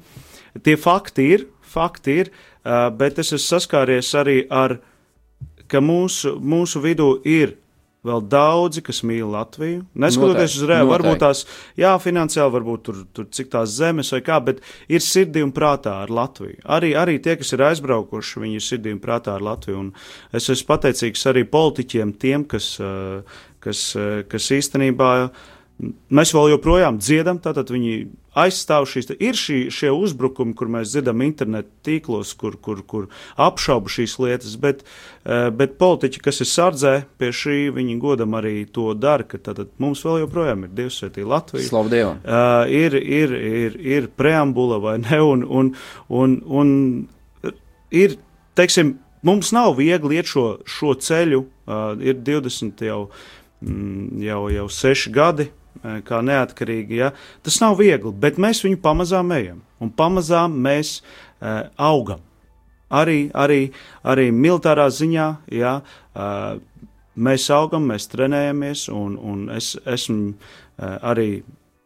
Tie fakti ir, fakti ir, uh, bet es esmu saskāries arī ar, ka mūsu, mūsu vidū ir vēl daudzi, kas mīl Latviju. Neskatoties uz reāli, varbūt tās, jā, finansiāli, varbūt tur, tur cik tās zemes vai kā, bet ir sirdī un prātā ar Latviju. Arī, arī tie, kas ir aizbraukuši, viņi ir sirdī un prātā ar Latviju. Un es esmu pateicīgs arī politiķiem, tiem, kas, eh, kas, eh, kas īstenībā Mēs vēl joprojām dziedam, tātad viņi aizstāv šīs. Ir šī, šie uzbrukumi, kur mēs dzirdam internetu tīklos, kur, kur, kur apšaubu šīs lietas, bet, eh, bet politiķi, kas ir sardzē pie šī, viņi godam arī to dara, ka tātad mums vēl joprojām ir Dievs svētī Latvija. Slavu Dievam! Uh, ir, ir, ir, ir preambula vai ne, un, un, un, un ir, teiksim, mums nav viegli iet šo, šo ceļu, uh, ir 20 jau, mm, jau, jau 6 gadi kā neatkarīgi. Ja? Tas nav viegli, bet mēs viņu pamazām ejam un pamazām mēs uh, augam. Arī, arī, arī militārā ziņā ja, uh, mēs augam, mēs trenējamies, un, un es esmu uh, arī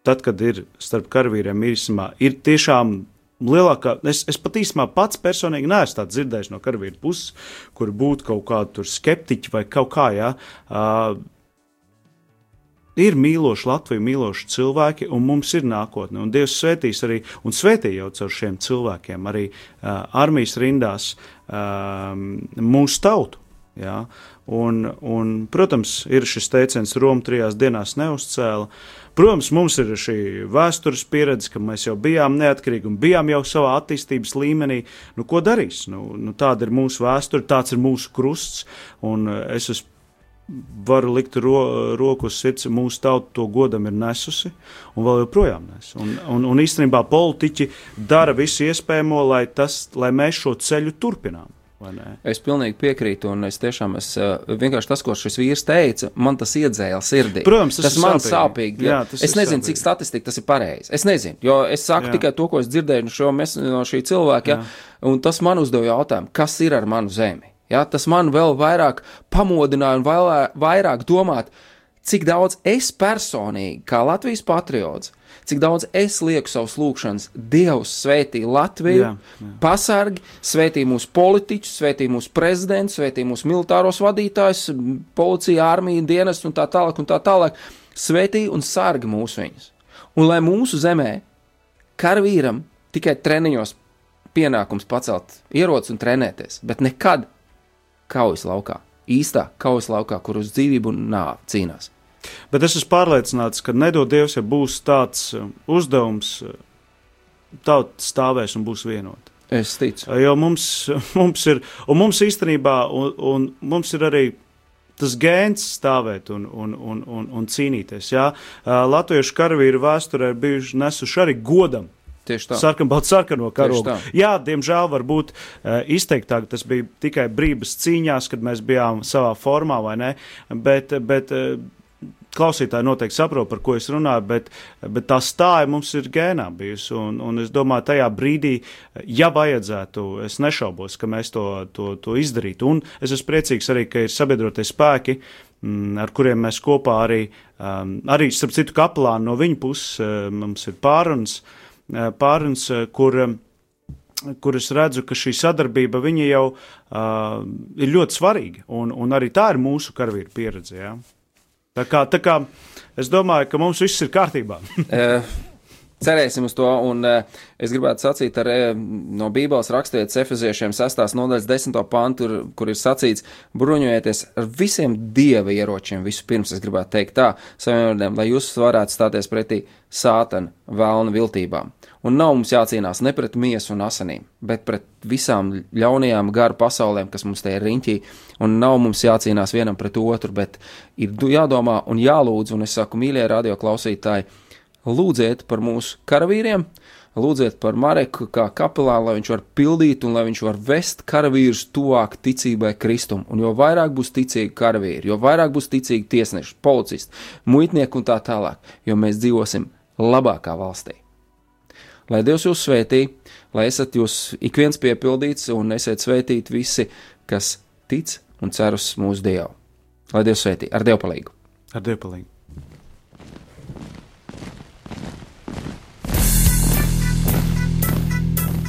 tad, kad ir starp karavīriem īsumā, ir tiešām lielākā, es, es pat īstenībā pats personīgi neesmu dzirdējis no karavīra puses, kur būtu kaut kādi skeptiķi vai kaut kā, jā. Uh, ir mīloši Latviju, mīloši cilvēki, un mums ir nākotne. Un Dievs svētīs arī, un svētī jau caur šiem cilvēkiem, arī uh, armijas rindās uh, mūsu tautu. Ja? Un, un, protams, ir šis teiciens, Roma trijās dienās neuzcēla. Protams, mums ir šī vēstures pieredze, ka mēs jau bijām neatkarīgi un bijām jau savā attīstības līmenī. Nu, ko darīs? Nu, nu, tāda ir mūsu vēsture, tāds ir mūsu krusts. Es esmu varu likt ro, roku uz sirds, mūsu tauta to godam ir nesusi un vēl joprojām nes. Un, un, un īstenībā politiķi dara visu iespējamo, lai, tas, lai mēs šo ceļu turpinām. Es pilnīgi piekrītu, un es tiešām es, uh, vienkārši tas, ko šis vīrs teica, man tas iedzēla sirdī. Protams, tas, tas man sāpīgi. sāpīgi jā, tas es nezinu, sāpīgi. cik statistika tas ir pareizi. Es nezinu, jo es saku jā. tikai to, ko es dzirdēju no, šo, no šī cilvēka, ja, un tas man uzdeva jautājumu, kas ir ar manu zemi. Ja, tas man vēl vairāk pamodināja un vairāk domāt, cik daudz es personīgi, kā Latvijas patriots, cik daudz es lieku savus lūgšanas, Dievs svētī Latviju, jā, jā. pasargi, svētī mūsu politiķus, svētī mūsu prezidentus, svētī mūsu militāros vadītājus, policiju, armiju, dienestu un tā tālāk, un tā tālāk. Svētī un sargi mūsu viņus. Un lai mūsu zemē karavīram tikai treniņos pienākums pacelt ieroci un trenēties, bet nekad kaujas laukā, īstā kaujas laukā, kur uz dzīvību un nāvi cīnās. Bet es esmu pārliecināts, ka nedod Dievs, ja būs tāds uh, uzdevums, uh, tauta stāvēs un būs vienota. Es ticu. Jo mums, [laughs] mums ir, un mums īstenībā, un, un mums ir arī tas gēns stāvēt un, un, un, un, un cīnīties. Jā? Uh, latviešu karavīru vēsturē ir bijuši nesuši arī godam Tieši tā. Sarkanbalts sarkano karogu. Jā, diemžēl varbūt uh, izteiktāk tas bija tikai brīvas cīņās, kad mēs bijām savā formā, vai ne? Bet, bet uh, klausītāji noteikti saprot, par ko es runāju, bet, bet tā stāja mums ir gēnā bijusi. Un, un es domāju, tajā brīdī, ja vajadzētu, es nešaubos, ka mēs to, to, to izdarītu. Un es esmu priecīgs arī, ka ir sabiedrotie spēki, mm, ar kuriem mēs kopā arī, um, arī starp citu, kaplāni no viņa puses mums ir pārunas. Uh, Eh, pārunas, eh, kur, eh, kur es redzu, ka šī sadarbība jau uh, ir ļoti svarīga, un, un arī tā ir mūsu karavīru pieredze. Ja? Tā kā, tā kā es domāju, ka mums viss ir kārtībā. Cerēsim uz to, un uh, es gribētu sacīt ar, uh, no Bībeles rakstīts Efeziešiem 6. nodaļas 10. pantu, kur, kur ir sacīts, bruņojieties ar visiem dieva ieročiem, vispirms es gribētu teikt tā, saviem vārdiem, lai jūs varētu stāties pretī sātana vēlna viltībām. Un nav mums jācīnās ne pret miesu un asinīm, bet pret visām ļaunajām garu pasaulēm, kas mums te ir riņķī. Un nav mums jācīnās vienam pret otru, bet ir jādomā un jālūdz. Un es saku, mīļie radioklausītāji, lūdziet par mūsu karavīriem, lūdziet par Mareku kā kapelānu, lai viņš var pildīt un lai viņš var vest karavīrus tuvāk ticībai Kristum. Un jo vairāk būs ticīgi karavīri, jo vairāk būs ticīgi tiesneši, policisti, muitnieki un tā tālāk, jo mēs dzīvosim labākā valstī. Lai Dievs jūs svētī, lai esat jūs ik viens piepildīts un esiet svētīti visi, kas tic un cer uz mūsu Dievu. Lai Dievs svētī ar Dievu palīgu. Ar Dievu palīgu.